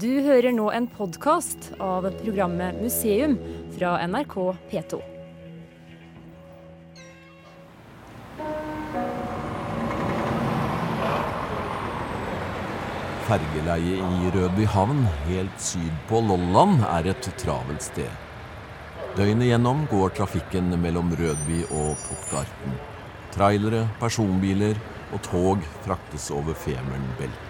Du hører nå en podkast av programmet Museum fra NRK P2. Fergeleiet i Rødby havn, helt syd på Lolland, er et travelt sted. Døgnet gjennom går trafikken mellom Rødby og Puttgarten. Trailere, personbiler og tog fraktes over Femern Belt.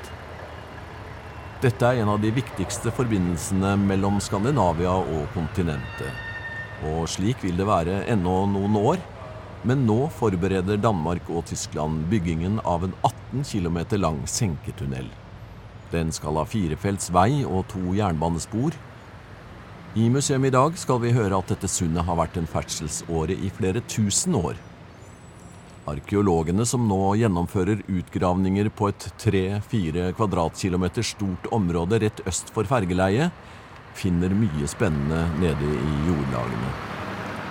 Dette er en av de viktigste forbindelsene mellom Skandinavia og kontinentet. Og slik vil det være ennå noen år. Men nå forbereder Danmark og Tyskland byggingen av en 18 km lang senketunnel. Den skal ha firefelts vei og to jernbanespor. I museum i dag skal vi høre at dette sundet har vært en ferdselsåre i flere tusen år. Arkeologene som nå gjennomfører utgravninger på et 3-4 kvadratkilometer stort område rett øst for fergeleiet, finner mye spennende nede i jordlagene.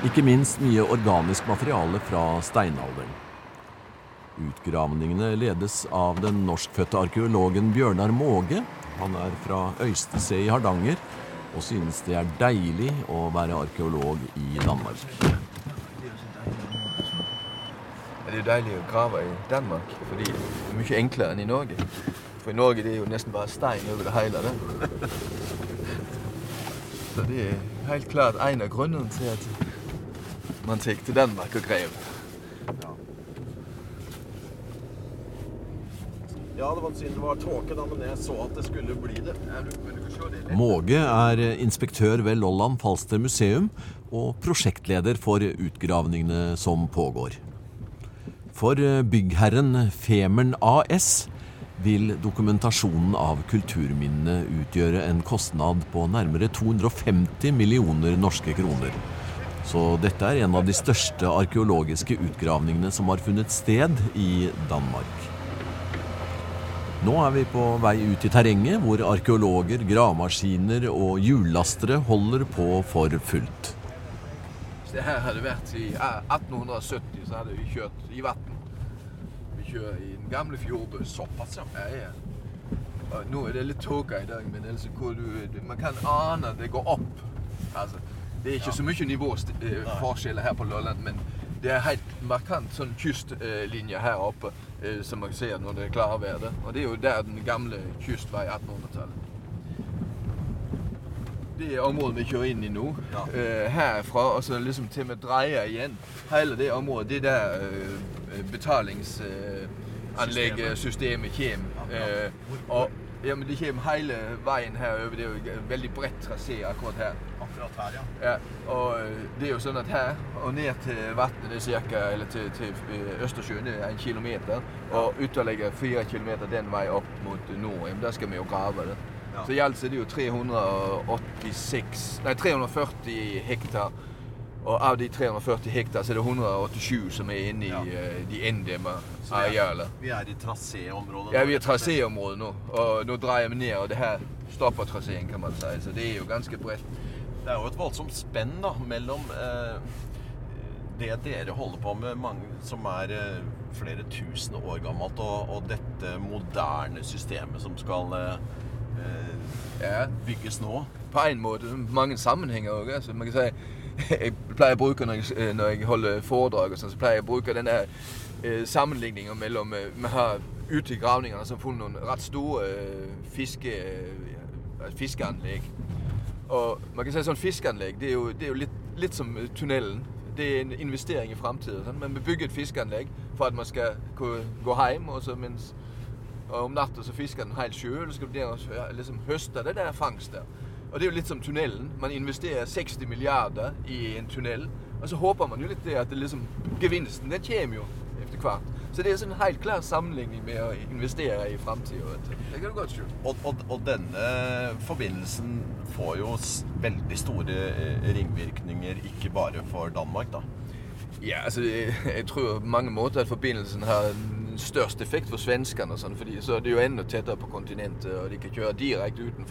Ikke minst mye organisk materiale fra steinalderen. Utgravningene ledes av den norskfødte arkeologen Bjørnar Måge. Han er fra Øystese i Hardanger og synes det er deilig å være arkeolog i Danmark. Det er jo deilig å grave i Danmark, fordi det er mye enklere enn i Norge. For i Norge det er jo nesten bare stein over det hele. Det. Så det er helt klart en av grunnene til at man tar til Danmark og graver. Ja, det var synd det var tåke, da, men jeg så at det skulle bli det. Måge er inspektør ved Lolland Falster museum og prosjektleder for utgravningene som pågår. For eh, byggherren Femern AS vil dokumentasjonen av kulturminnene utgjøre en kostnad på nærmere 250 millioner norske kroner. Så dette er en av de største arkeologiske utgravningene som har funnet sted i Danmark. Nå er vi på vei ut i terrenget, hvor arkeologer, gravemaskiner og hjullastere holder på for fullt. Hvis det her hadde vært i 1870, så hadde vi kjørt i vann. Vi kjører i den gamle fjordbuss. Såpass, ja. Ja, ja. Nå er det litt tåke i dag, men altså, du, man kan ane at det går opp. Altså, det er ikke så mye nivåforskjeller her på Lolland, men det er helt markant sånn kystlinje her oppe, eh, som man ser når det er klarvær. Og det er jo der den gamle kystvei var i 1800-tallet det er området vi kjører inn i nå. Ja. Herfra og så liksom til vi dreier igjen. Hele det området, det der betalingsanleggssystemet kommer. og ja, men Det kommer hele veien herover. Det er jo en veldig bredt trasé akkurat her. Akkurat her, ja. ja. Og det er jo sånn at her og ned til vannet, det er cirka, eller til, til Østersjøen, det er en kilometer. Og ytterligere fire kilometer den veien opp mot Norheim. Der skal vi jo grave det. Ja. Så i alt er det jo 386 Nei, 340 hektar. Og av de 340 hektar så er det 187 som er inne i ja. uh, de inndemma arealene. Vi er i traséområdet? Ja, vi er i traséområdet nå. Og nå dreier vi ned, og det her stopper traseen, kan man si. Så det er jo ganske bredt. Det er jo et voldsomt spenn da, mellom uh, det dere holder på med, mange, som er uh, flere tusen år gammelt, og, og, dette moderne systemet som skal bygges nå. På en måte. Mange sammenhenger òg. Altså, man kan si jeg pleier å bruke når jeg, øh, når jeg holder foredrag, og sånn, så pleier jeg å bruke denne eh, sammenligninga mellom eh, Vi har ute i gravningene så funnet noen rett store eh, fiske, fiskeanlegg. Og man kan si sånn fiskeanlegg det er jo, det er jo litt, litt, som tunnelen. Det er en investering i framtida. Sånn. Vi bygger et fiskeanlegg for at man skal kunne gå hjem. og så mens og om natta fisker den helt sjøl, så skal du liksom høste det der fangstet. Og det er jo litt som tunnelen. Man investerer 60 milliarder i en tunnel, og så håper man jo litt det at det liksom, gevinsten den kommer jo etter hvert. Så det er en helt klar sammenligning med å investere i framtida. Det kan du godt se. Og, og, og, denne forbindelsen får jo veldig store eh, ringvirkninger, ikke bare for Danmark, da. Ja, altså jeg tror på mange måter at forbindelsen har størst effekt for svenskene. Sånn, fordi så er det jo enda tettere på kontinentet, og de kan kjøre direkte uten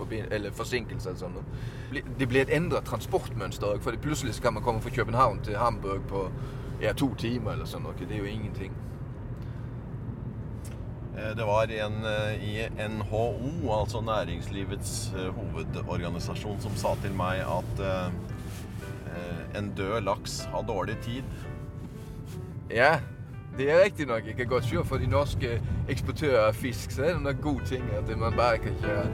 forsinkelser. Sånn. Det blir et endret transportmønster. For plutselig kan man komme fra København til Hamburg på ja, to timer eller sånn. Det er jo ingenting. Eh, det var en i NHO, altså Næringslivets hovedorganisasjon, som sa til meg at en død laks har dårlig tid. Ja, det er riktignok nok. Jeg godt se for de norske eksportører av fisk, så er det noen god ting at man bare kan kjøre,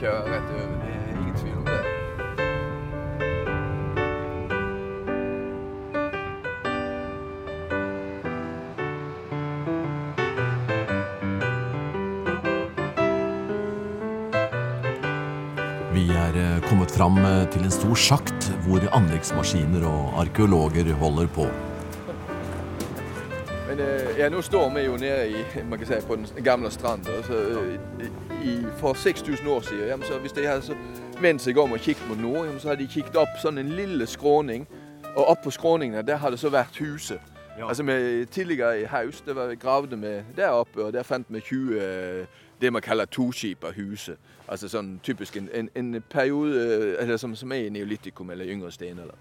kjøre rett over. Det er ingen tvil om det. Vi er eh, kommet fram eh, til en stor sjakt hvor anleggsmaskiner og arkeologer holder på. Øh, ja, nå står vi jo nede i, man kan si, på den gamle stranda. Øh, i, for 6000 år siden, ja, så hvis de hadde så vendt seg om og kikket mot nord, ja, så hadde de kikket opp sånn en lille skråning. Og oppå på skråningen der hadde så vært huset. Ja. Altså med tidligere i haus, det var gravde vi der oppe, og der fant vi 20 øh, det man kaller toskipa huset. Altså sånn typisk en, en, en periode eller som, som er i neolitikum eller yngre stenalder.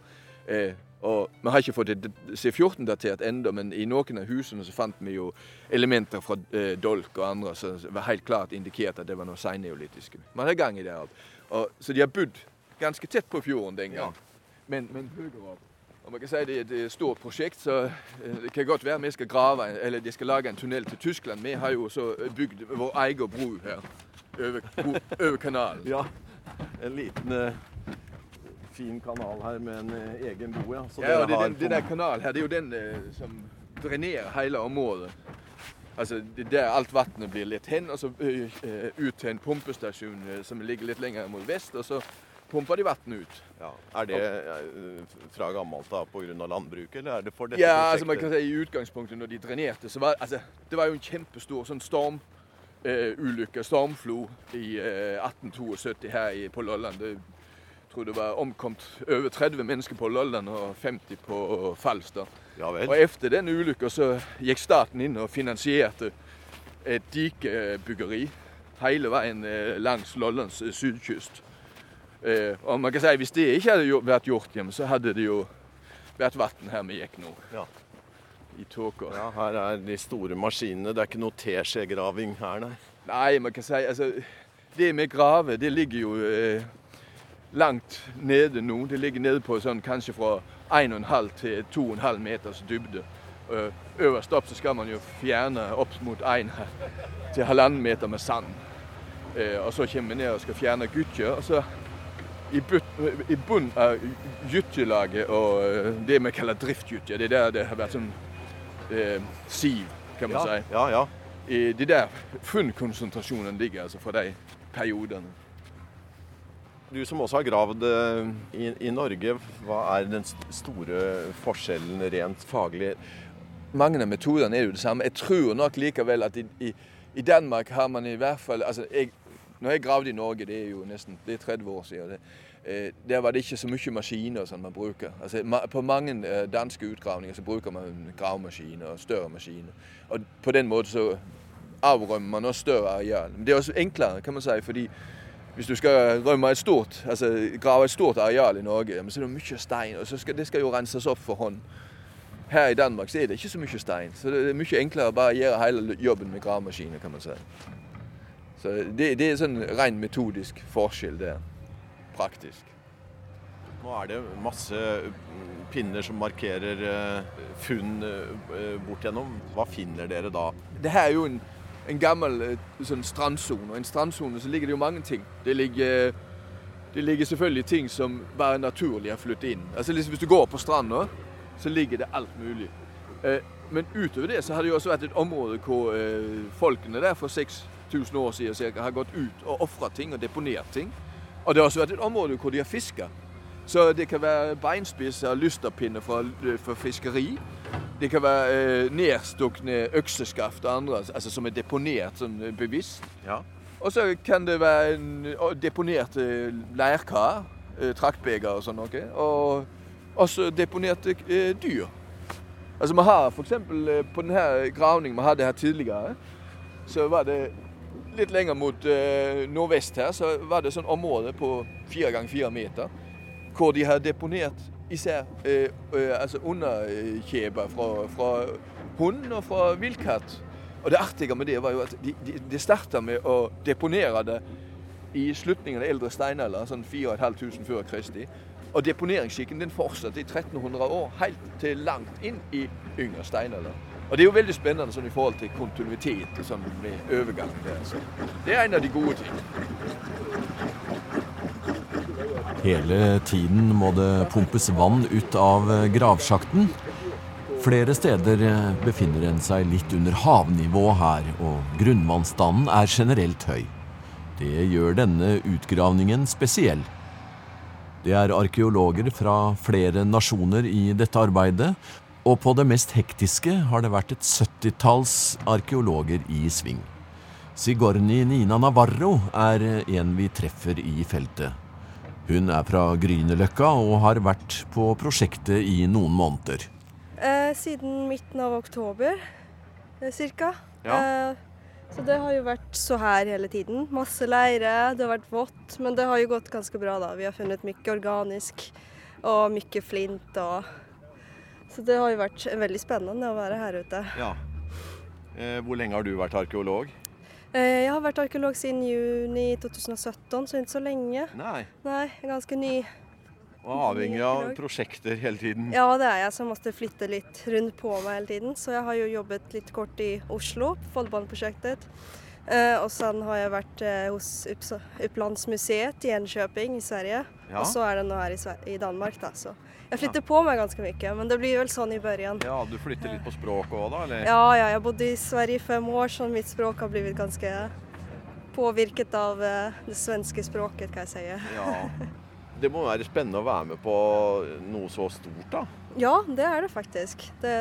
Eh, og Vi har ikke fått det C14-datert ennå, men i noen av husene så fant vi jo elementer fra eh, dolk og andre som var helt klart indikert at det var noe seinneolitiske. Man har gang i det. Og, så de har bodd ganske tett på fjorden den gang. Men, men høyere opp. Og man kan si Det er et eh, stort prosjekt, så eh, det kan godt være vi skal grave, eller de skal lage en tunnel til Tyskland. Vi har jo så eh, bygd vår egen bro her over, over kanalen. Ja, en liten eh, fin kanal her med en eh, egen bo, ja. Så Ja, og det, den, det der kanalen her, det er jo den eh, som drenerer hele området. Altså, det er der alt vannet blir litt hen, og så eh, eh, ut til en pumpestasjon eh, som ligger litt lenger mot vest, og så pumper de vann ut. ja. Er det eh, fra gammelt av pga. landbruket, eller er det for dette Ja, altså man kan si I utgangspunktet, når de drenerte, så var altså, det var jo en kjempestor sånn stormulykke, stormflo, i eh, 1872 her i, på Lolland. Det, tror det var omkommet over 30 mennesker på Lolland og 50 på Falster. Ja vel. Og etter den ulykka så gikk staten inn og finansierte et dikebyggeri hele veien eh, langs Lollands eh, sydkyst. Eh, Og man kan si hvis det ikke hadde vært gjort hjemme, så hadde det jo vært vann her vi gikk nå. Ja. I tåka. Ja, her er de store maskinene. Det er ikke noe teskjegraving her, nei. Nei, man kan si altså Det med grave, det ligger jo langt nede nå. Det ligger nede på sånn kanskje fra 1,5 til 2,5 meters dybde. Eh, øverst opp så skal man jo fjerne opp mot 1 til halvannen meter med sand. Eh, og så kommer vi ned og skal fjerne gytje. Og så i, bunnen av gytjelaget og eh, det vi kaller driftgytje, det er der det har vært sånn eh, siv, kan man Ja, si. ja, ja. Det der funnkonsentrasjonen ligger altså fra de periodene. Du som også har gravd eh, i, i Norge, hva er den store forskjellen rent faglig? Mange av metodene er jo det samme. Jeg tror nok likevel at i, i, i Danmark har man i hvert fall altså jeg, Når jeg gravde i Norge, det er jo nesten det er 30 år siden, det, eh, der var det ikke så mye maskiner som man bruker. Altså, ma, på mange eh, danske utgravninger så bruker man gravemaskiner og større maskiner. Og på den måten så avrømmer man også større areal. Men det er også enklere, kan man si, fordi hvis du skal rømme et stort, altså grave et stort areal i Norge, så er det mye stein, og så skal, det skal jo renses opp for hånd. Her i Danmark så er det ikke så mye stein, så det er mye enklere å bare gjøre hele jobben med gravemaskiner, kan man si. Så det, det er sånn ren metodisk forskjell der. Praktisk. Nå er det masse mm, pinner som markerer eh, funn eh, bort gjennom. Hva finner dere da? Det her er jo en, en gammel eh, sånn strandsone, og i en strandsone så ligger det jo mange ting. Det ligger, det ligger selvfølgelig ting som bare naturlig har flyttet inn. Altså liksom Hvis du går på stranda, så ligger det alt mulig. Eh, Men utover det så har det jo også vært et område hvor eh, folkene der for 6000 år siden cirka, har gått ut og ofret ting og deponert ting. Og det har også vært et område hvor de har fiska. Så det kan være beinspisser lysterpinner fra, for fiskeri. Det kan være eh, nedstukne økseskaft og andre altså, som er deponert sånn eh, bevisst. Ja. Og så kan det være en eh, deponert eh, leirkar, eh, traktbeger og sånn noe. Og også deponerte eh, dyr. Altså vi har eh, på denne gravningen vi hadde her tidligere, så var det litt lenger mot eh, nordvest her, så var det sånn område på fire ganger fire meter, hvor de har deponert især øh, øh, altså underkjeber fra, fra hund og fra villkatt Og det artige med det var jo at de, de, de starta med å deponere det i slutningen av eldre steinalder, sånn 4500 før Kristi. Og deponeringsskikken den fortsatte i 1300 år, helt til langt inn i yngre steinalder. Og det er jo veldig spennende sånn i forhold til kontinuitet sånn med overgang der. Så det er en av de gode tingene. Hele tiden må det pumpes vann ut av gravsjakten. Flere steder befinner en seg litt under havnivå her, og grunnvannstanden er generelt høy. Det gjør denne utgravningen spesiell. Det er arkeologer fra flere nasjoner i dette arbeidet, og på det mest hektiske har det vært et syttitalls arkeologer i sving. Sigorni Nina Navarro er en vi treffer i feltet. Hun er fra Grünerløkka og har vært på prosjektet i noen måneder. Eh, siden midten av oktober ca. cirka. Ja. Eh, så det har jo vært så her hele tiden. Masse leire, det har vært vått. Men det har jo gått ganske bra, da. Vi har funnet mye organisk og mye flint og Så det har jo vært veldig spennende å være her ute. Ja. Eh, hvor lenge har du vært arkeolog? Eh, jeg har vært arkeolog siden juni 2017, så ikke så lenge. Nei. Nei, ganske ny. Og avhengig av prosjekter hele tiden. Ja, det er jeg som måtte flytte litt rundt på meg hele tiden. Så jeg har jo jobbet litt kort i Oslo. Eh, og så har jeg vært eh, hos Upplandsmuseet i Enköping i Sverige. Ja. Og så er det nå her i, i Danmark, da. Så jeg flytter på meg ganske mye, men det blir vel sånn i børjen. Ja, Du flytter litt på språket òg, da? eller? Ja, ja, jeg bodde i Sverige i fem år, så mitt språk har blitt ganske påvirket av eh, det svenske språket, kan jeg si. Ja. Det må være spennende å være med på noe så stort, da. Ja, det er det faktisk. Det,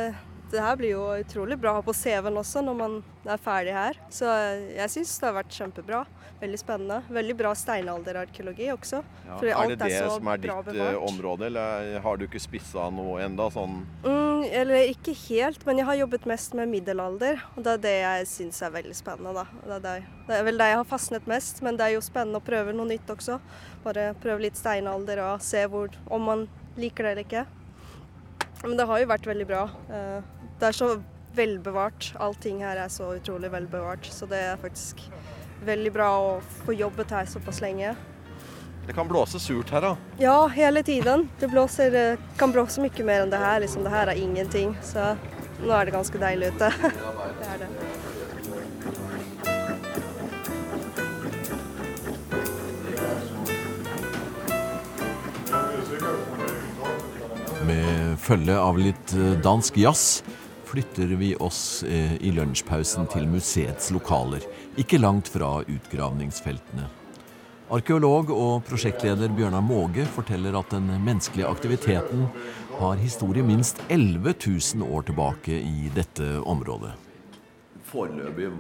det her blir jo utrolig bra å ha på CV-en også når man er ferdig her. Så jeg syns det har vært kjempebra. Veldig spennende. Veldig bra steinalderarkeologi også. Ja. Er det det er så som er ditt eh, bevart. område, eller har du ikke spissa noe enda? Sånn Mm, eller ikke helt, men jeg har jobbet mest med middelalder. Og det er det jeg syns er veldig spennende, da. Det er, det, det er vel det jeg har fastnet mest, men det er jo spennende å prøve noe nytt også. Bare prøve litt steinalder og se hvor, om man liker det eller ikke. Men det har jo vært veldig bra. Eh, Det er så velbevart. Allting her er så utrolig velbevart, så det er faktisk veldig bra å få jobbet her såpass lenge. Det kan blåse surt her, da. Ja, hele tiden. Det blåser, eh, kan blåse mye mer enn det her. Liksom, det her er ingenting. Så nå er det ganske deilig ute. det er det. Følge av litt eh, dansk jazz flytter vi oss eh, i lunsjpausen til museets lokaler, ikke langt fra utgravningsfeltene. Arkeolog og prosjektleder Bjørnar Måge forteller at den menneskelige aktiviteten har historie minst 11 000 år tilbake i dette området. Foreløpig,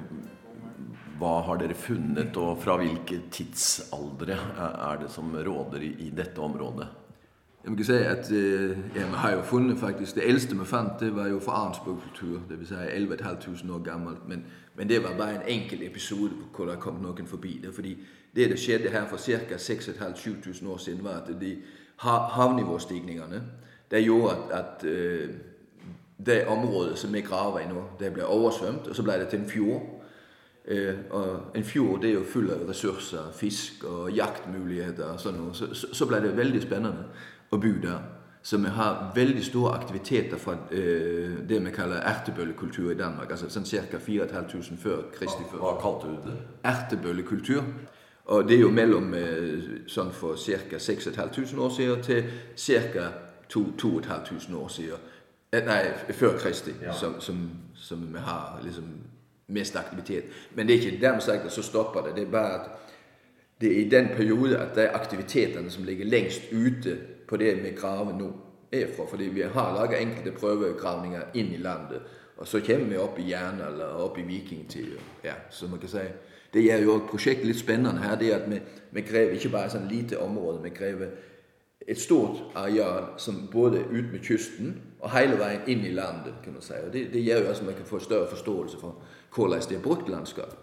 hva har dere funnet, og fra hvilke tidsaldre er det som råder i dette området? Man kan si at øh, ja, man har jo funnet faktisk Det eldste vi fant, det var jo fra Arnsburg-kultur. Vil si 11.500 år gammelt. Men, men det var bare en enkel episode hvor det kom noen forbi det. Fordi det som skjedde her for ca. 6500-7000 år siden, var at de havnivåstigningene det gjorde at, at øh, det området som vi graver i nå, det ble oversvømt, og så ble det til en fjord. Eh, og en fjord det er jo full av ressurser, fisk og jaktmuligheter. og sånn. Så, så, så ble det veldig spennende der. Så vi har veldig store aktiviteter fra eh, det vi kaller ertebøllekultur i Danmark. altså sånn Ca. 4500 før Kristi før. Hva kalte du det? Ertebøllekultur. Og det er jo mellom eh, sånn for ca. 6500 år siden til ca. 2500 år siden. Eh, Nei, før Kristi, som, som, som vi har liksom mest aktivitet. Men det er ikke dermed sagt at så stopper det. Det er bare at det er i den periode at er aktivitetene som ligger lengst ute på det vi graver nå, er fra. Fordi vi har laget enkelte prøvegravninger inn i landet. Og så kommer vi opp i jern eller opp i vikingtida. Ja, si. Det gjør jo prosjektet litt spennende her. det at Vi, vi graver ikke bare sånn lite område. Vi graver et stort areal som både er ut med kysten og hele veien inn i landet. kan man si. Og Det, det gjør jo at man kan få større forståelse for hvordan det er brukt landskap.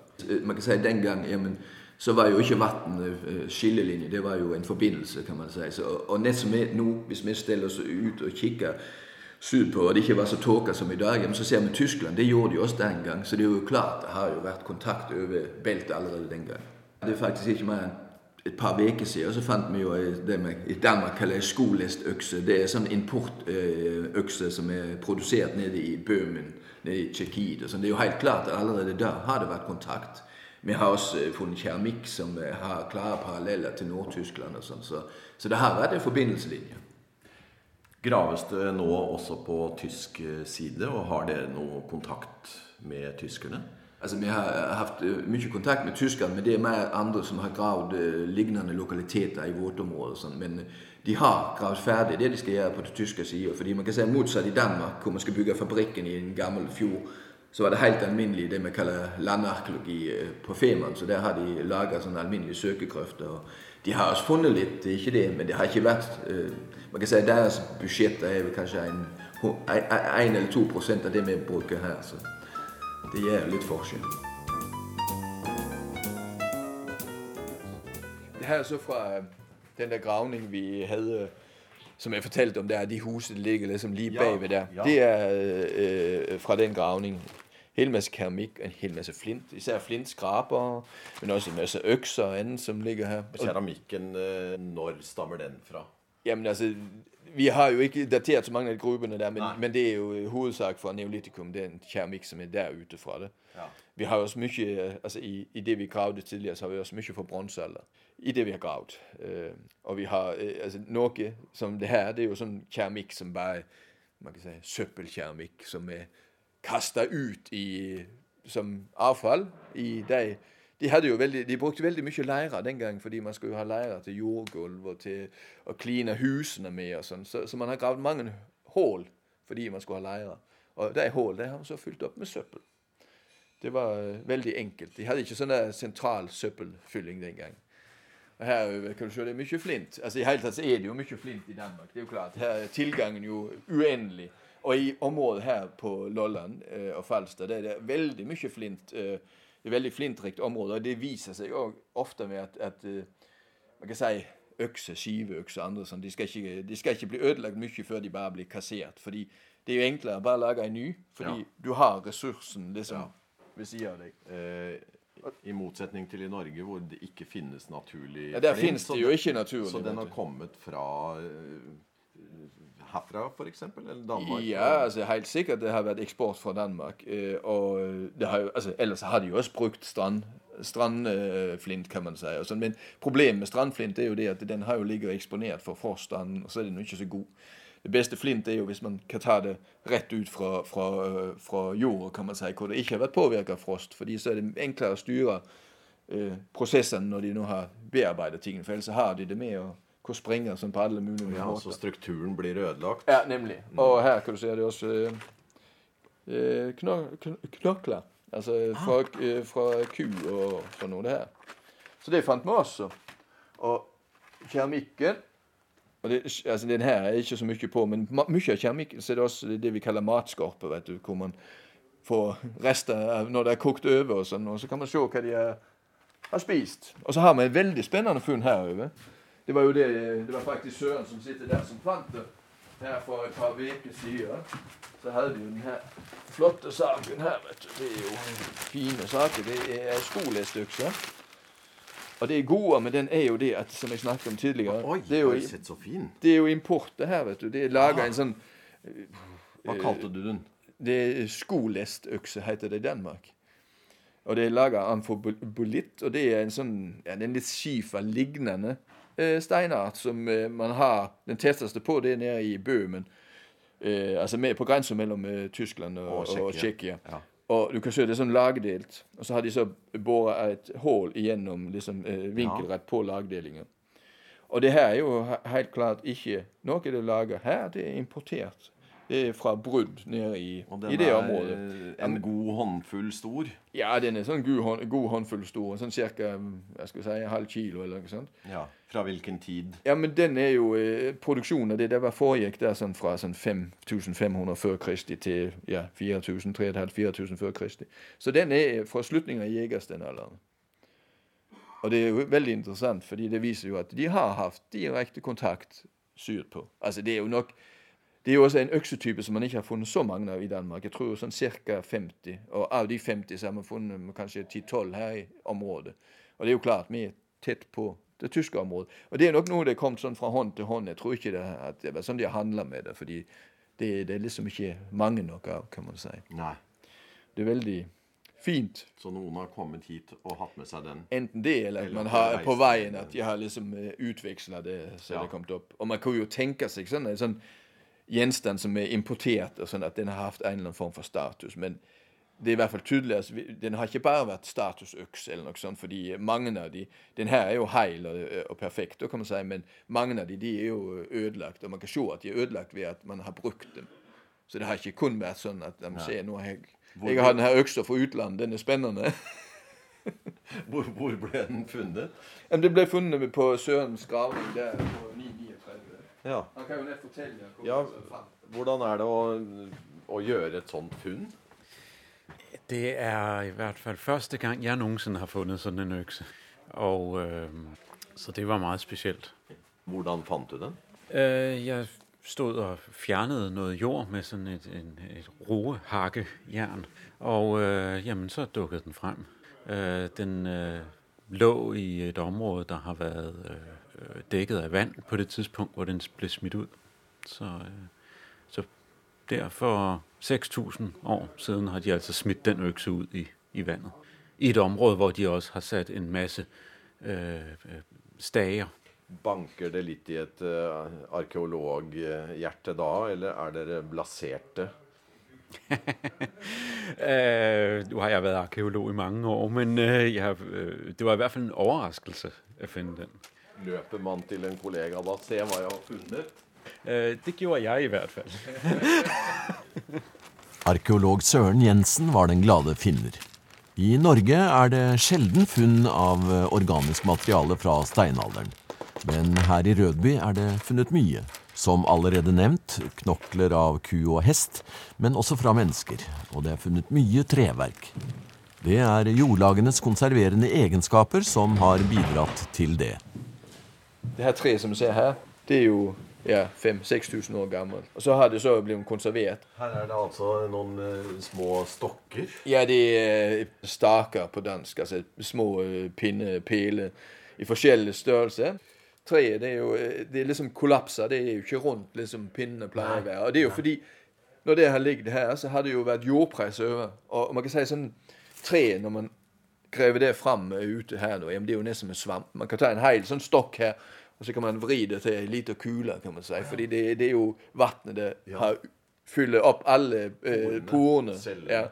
Man kan si Den gang jamen, så var jo ikke vann eh, skillelinje, det var jo en forbindelse, kan man si. Så, og nett som vi nå, hvis vi stiller oss ut og kikker sydpå, og det ikke var så tåka som i dag, men så ser vi Tyskland. Det gjorde de også den gang. Så det er jo klart det har jo vært kontakt over beltet allerede den gang. Det er faktisk ikke mer enn et par uker siden, så fant vi jo det vi i Danmark kaller skolestøkse. Det er sånn importøkse som er produsert nede i Bøhmen, nede i Tsjekkiet. Det er jo helt klart at allerede der har det vært kontakt. Vi har også øh, funnet keramikk som øh, har klare paralleller til Nord-Tyskland. og sånn, så, så, det har vært en forbindelseslinje. Graves det nå også på tysk øh, side, og har dere noe kontakt med tyskerne? Altså, Vi har hatt mye kontakt med tyskerne, men det er mer andre som har gravd lignende lokaliteter i vårt område. Sånn. Men de har gravd ferdig det de skal gjøre på den tyske sida. Fordi man kan si motsatt i Danmark, hvor man skal bygge fabrikken i en gammel fjord så var det helt alminnelig det vi kaller landarkeologi øh, på Femern. Så der har de laga sånne alminnelige søkegrøfter. og De har også funnet litt, det er ikke det, men det har ikke vært øh, Man kan si Deres budsjett er vel kanskje en, en eller to prosent av det vi bruker her. Så det gjør litt forskjell. Det her er så fra den der gravning vi hadde som jeg fortalte om der, de husene som ligger liksom lige bagved der. Ja. Det er øh, fra den gravning hel masse keramikk, en hel masse flint. Især flintskraper, men også en masse økser og annet som ligger her. Keramikken, øh, når stammer den fra? Jamen altså, vi har jo ikke datert så mange av de gruppene der, men, men, det er jo hovedsak fra neolitikum, den keramikk som er der ute fra det. Ja. Vi har også mye, altså i, i, det vi gravde tidligere, så har vi også mye fra bronsealder. I det vi har gravd. Uh, og vi har uh, altså noe som det her, det er jo sånn keramikk som bare man kan si, søppelkeramikk som er kasta ut i, som avfall i de de, veldig, de brukte veldig mye leire den gang, fordi man skulle ha leire til jordgulv og til å kline husene med. og sånn. Så, så, man har gravd mange hull fordi man skulle ha leire. Og de hullene har man så fylt opp med søppel. Det var uh, veldig enkelt. De hadde ikke sånn sentral søppelfylling den gang. Og her kan du se, det er mye flint. Altså I hele tatt så er det jo mye flint i Danmark. det er jo klart. Her er tilgangen jo uendelig. Og i området her på Lolland eh, og Falster det er det veldig mye flint. Eh, det er veldig flintrikt område. og Det viser seg òg ofte med at, at eh, man kan si økse, skiveøkse og andre sånn, de skal, ikke, de skal ikke bli ødelagt mye før de bare blir kassert. fordi det er jo enklere å bare lage en ny, fordi ja. du har ressursen liksom ja. ved siden av deg. Eh, I motsetning til i Norge, hvor det ikke finnes naturlig Ja, Der flint, finnes det jo ikke naturlig. Så den har kommet fra herfra, f.eks.? Eller Danmark? Ja, altså helt sikkert det har vært eksport fra Danmark. Øh, og har altså, ellers har de jo også brukt strand, strandflint, kan man si. Sånn. men problemet med strandflint er jo det at den har jo ligget eksponert for frost, og så er den ikke så god. Det beste flint er jo hvis man kan ta det rett ut fra, fra, øh, fra jorda, kan man si, hvor det ikke har vært påvirket av frost. fordi så er det enklere å styre eh, prosessene når de nå har bearbeidet tingene. For ellers har de det med å hvor springer som på alle mulige ja, måter. Så strukturen blir ødelagt? Ja, nemlig. Mm. Og her kan du se det også eh, knokler. Altså ah. fra, eh, fra ku og fra noe det her. Så det fant vi også. Og keramikken og det, altså Den her er ikke så mye på, men mye av keramikken så er det også det vi kaller matskorpe. vet du, Hvor man får rester når det er kokt over, og sånn, og så kan man se hva de har spist. Og så har vi et veldig spennende funn herover. Det var jo det Det var faktisk Søren som sitter der, som fant det her for et par uker siden. Så hadde vi jo den her flotte saken her. vet du. Det er jo fine saker. Det er skolestykser. Og det gode med den er jo det at, som jeg snakket om tidligere Oi, det, er jo, så fin. det er jo import, det her. vet du. Det er laga en sånn Hva kalte du den? Det er Skolestøkse, heter det i Danmark. Og det er laga amfobolitt, og det er en sånn ja, det er en litt skiferlignende eh, steinart som eh, man har Den tetteste på, det er nede i Bøhmen. Eh, altså med, på grensa mellom eh, Tyskland og, og Tsjekkia. Ja. Og du kan se det er sånn lagdelt. Og så har de så bora et hull igjennom liksom, eh, vinkelrett på lagdelingen. Og det her er jo helt klart ikke noe det er laga her. Det er importert. Fra brudd nede i, i det området. Og den er en god håndfull stor? Ja, den er sånn god, god håndfull stor. Sånn ca. Si, halv kilo eller noe sånt. Ja, Fra hvilken tid? Ja, men den er jo eh, Produksjonen av det det var foregikk der sånn fra sånn 5500 før Kristi til ja, 4000, 3500-4000 før Kristi. Så den er fra slutningen av jegersteinalderen. Og det er jo veldig interessant, fordi det viser jo at de har hatt direkte kontakt sydpå. Altså, det er jo nok det er jo også en øksetype som man ikke har funnet så mange av i Danmark. Jeg tror sånn ca. 50. Og av de 50 så har man funnet kanskje 10-12 her i området. Og det er jo klart, vi er tett på det tyske området. Og det er nok noe det er kommet sånn fra hånd til hånd. Jeg tror ikke det, at det var sånn de har handla med det. fordi det, det, er liksom ikke mange nok av, kan man si. Nei. Det er veldig fint. Så noen har kommet hit og hatt med seg den? Enten det, eller at man har på veien at de har liksom eh, utveksla det så ja. det er kommet opp. Og man kan jo tenke seg sånn sånn gjenstand som er importert, og sånn at den har hatt en eller annen form for status. men det er i hvert fall tydelig at Den har ikke bare vært statusøks, eller noe sånt, fordi mange av de Den her er jo heil og, og perfekt, kan man si, men mange av de, de er jo ødelagt. Og man kan se at de er ødelagt ved at man har brukt dem. Så det har ikke kun vært sånn at de ser, nå har jeg, jeg har denne øksa fra utlandet, den er spennende. hvor, hvor, ble den funnet? Den ble funnet på Sørens graving der på 939. Ja. Han kan jo nett fortelle ja, Hvordan er det å, å gjøre et sånt funn? Det er i hvert fall første gang jeg noensinne har funnet sånn en økse. Og, øh, så det var meget spesielt. Hvordan fant du den? Øh, jeg stod og fjernet noe jord med sånn et, en, et roehakkejern. Og øh, jamen, så dukket den frem. Øh, den øh, lå i et område der har vært øh, dekket av vann på det tidspunkt hvor den ble smitt ut. Så, øh, så der for 6000 år siden har de altså smidt den økse ut i, i vannet. I et område hvor de også har satt en masse øh, stager. Banker det litt i et øh, arkeologhjerte da, eller er dere blaserte? uh, nu har jeg vært arkeolog i mange år, men uh, jeg, det var i hvert fall en overraskelse at finne den. Løper man til en kollega da? Se hva jeg har funnet? Eh, det gjorde jeg i hvert fall. Arkeolog Søren Jensen var den glade finner. I Norge er det sjelden funn av organisk materiale fra steinalderen. Men her i Rødby er det funnet mye. Som allerede nevnt, knokler av ku og hest, men også fra mennesker. Og det er funnet mye treverk. Det er jordlagenes konserverende egenskaper som har bidratt til det. Det her treet som vi ser her, det er jo ja, 5000-6000 år gammel. Og så har det så blitt konservert. Her er det altså noen uh, små stokker? Ja, det er uh, staker på dansk. Altså små uh, pinnepeler i forskjellig størrelse. Treet det er jo det er liksom kollapsa. Det er jo ikke rundt liksom pinnene pleier å være. Og det er jo fordi når det har ligget her, så har det jo vært jordpress over. Og man kan si sånn Treet, når man graver det fram ute her nå, det er jo nesten som en svamp. Man kan ta en hel sånn stokk her og så kan man vri det til ei lita kule, kan man si. Fordi det, det er jo vannet det har, fyller opp alle eh, porene. Ja.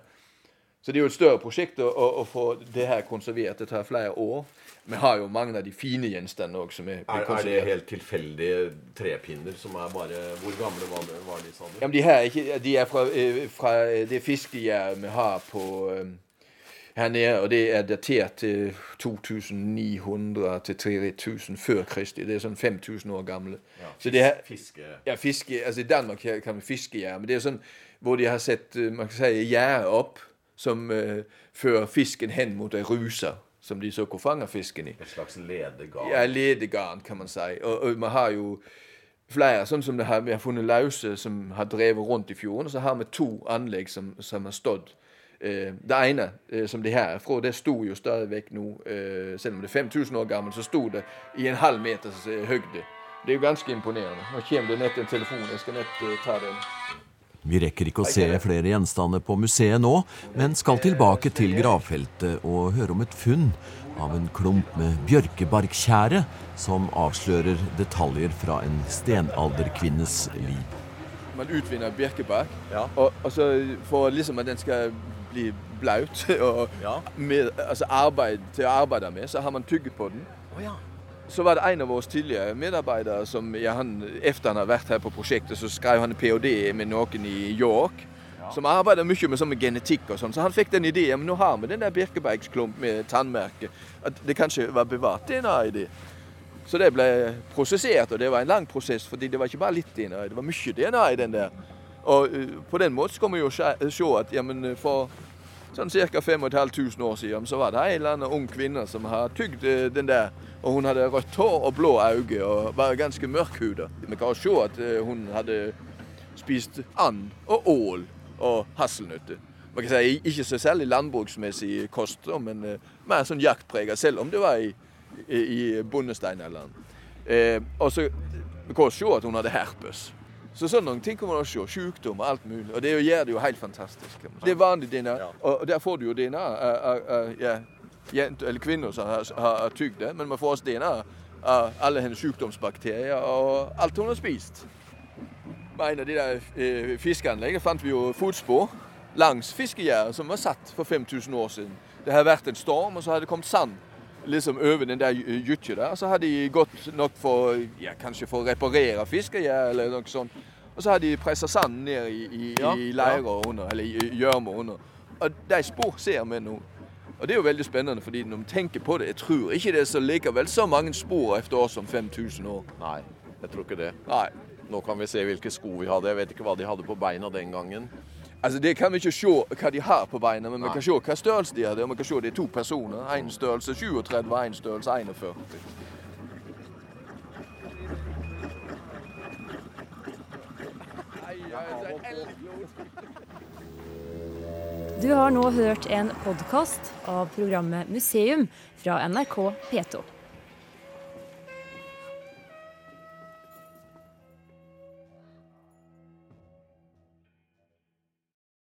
Så det er jo et større prosjekt å, å, å, få det her konservert. Det tar flere år. Vi har jo mange av de fine gjenstandene òg er, er Er det helt tilfeldige trepinner som er bare Hvor gamle var, det, var de, sa du? Ja, de, her, de er fra, eh, fra det fiskegjæret vi har på um, her nede, og det er datert til 2900 til 3000 før Kristi. Det er sånn 5000 år gamle. Ja, fisk, det fiske. Ja, fiske. Altså I Danmark kan vi fiske ja, men det er sånn hvor de har sett eh, man kan si, gjerde opp som uh, fører fisken hen mot ei ruse, som de så fanger fisken i. Et slags ledegarn? Ja, ledegarn, kan man si. Og, og man har jo flere, sånn som det har, vi har funnet lause som har drevet rundt i fjorden. Og så har vi to anlegg som, som har stått Øh, det ene, øh, som det her er fra, det sto jo stadig nå, øh, selv om det er 5000 år gammelt, så sto det i en halv meters høgde. Det er jo ganske imponerende. Nå kommer det nett en telefon. Jeg skal nett ta den. Vi rekker ikke å se flere gjenstander på museet nå, men skal tilbake til gravfeltet og høre om et funn av en klump med bjørkebarktjære som avslører detaljer fra en stenalderkvinnes liv. Man utvinner bjørkebark, ja. og, og så for liksom at den skal bli blaut og ja. med, altså arbeid, til å arbeide med, så har man tygget på den. Oh, ja. Så var det en av våre tidligere medarbeidere som ja, han, Etter han har vært her på prosjektet, så skrev han en ph.d. med noen i York. Som arbeider mye med, med genetikk og sånn. Så han fikk den ideen. Men nå har vi den der birkebeigsklump med tannmerke. At det kanskje var bevart DNA i det. Så det ble prosessert, og det var en lang prosess. fordi det var ikke bare litt DNA, det var mye DNA i den der. Og uh, på den måten skal vi jo se at jamen, for sånn ca. 5500 år siden så var det en eller annen ung kvinne som har tygd eh, den der. Og hun hadde rødt hår og blå øyne og var ganske mørkhuda. Vi kan se at eh, hun hadde spist and og ål og hasselnøtter. Man kan si ikke så særlig landbruksmessig kost, men mer sånn jaktprega, selv om det var i, i, i bondesteinalderen. Eh, og så kan vi se at hun hadde herpes. Så sånne ting kan man også se. Sykdom og alt mulig. Og det gjør det jo helt fantastisk. Det er vanlig DNA, og der får du jo DNA av ja, eller kvinner som har, har tygd det, men man får også DNA av alle hennes sykdomsbakterier og alt hun har spist. Med en av de der eh, fiskeanleggene fant vi jo fotspor langs fiskegjerdet som var satt for 5000 år siden. Det hadde vært en storm, og så hadde det kommet sand liksom øve den der gytja der. Så hadde de gått nok for ja, kanskje for å reparere fiskegjær eller noe sånt. Og så hadde de pressa sanden ned i, i, ja, i leirer under, eller gjørme under. Og de spor ser vi nå. Og det er jo veldig spennende, fordi når vi tenker på det Jeg tror ikke det er så likevel så mange spor etter oss om 5000 år. Nei, jeg tror ikke det. Nei. Nå kan vi se hvilke sko vi hadde. Jeg vet ikke hva de hadde på beina den gangen. Altså, Det kan vi ikke se hva de har på beina, men vi kan se hva størrelse de hadde. Og vi kan se det er to personer. Én størrelse 37 og én størrelse 41. Du har nå hørt en podkast av programmet Museum fra NRK P2.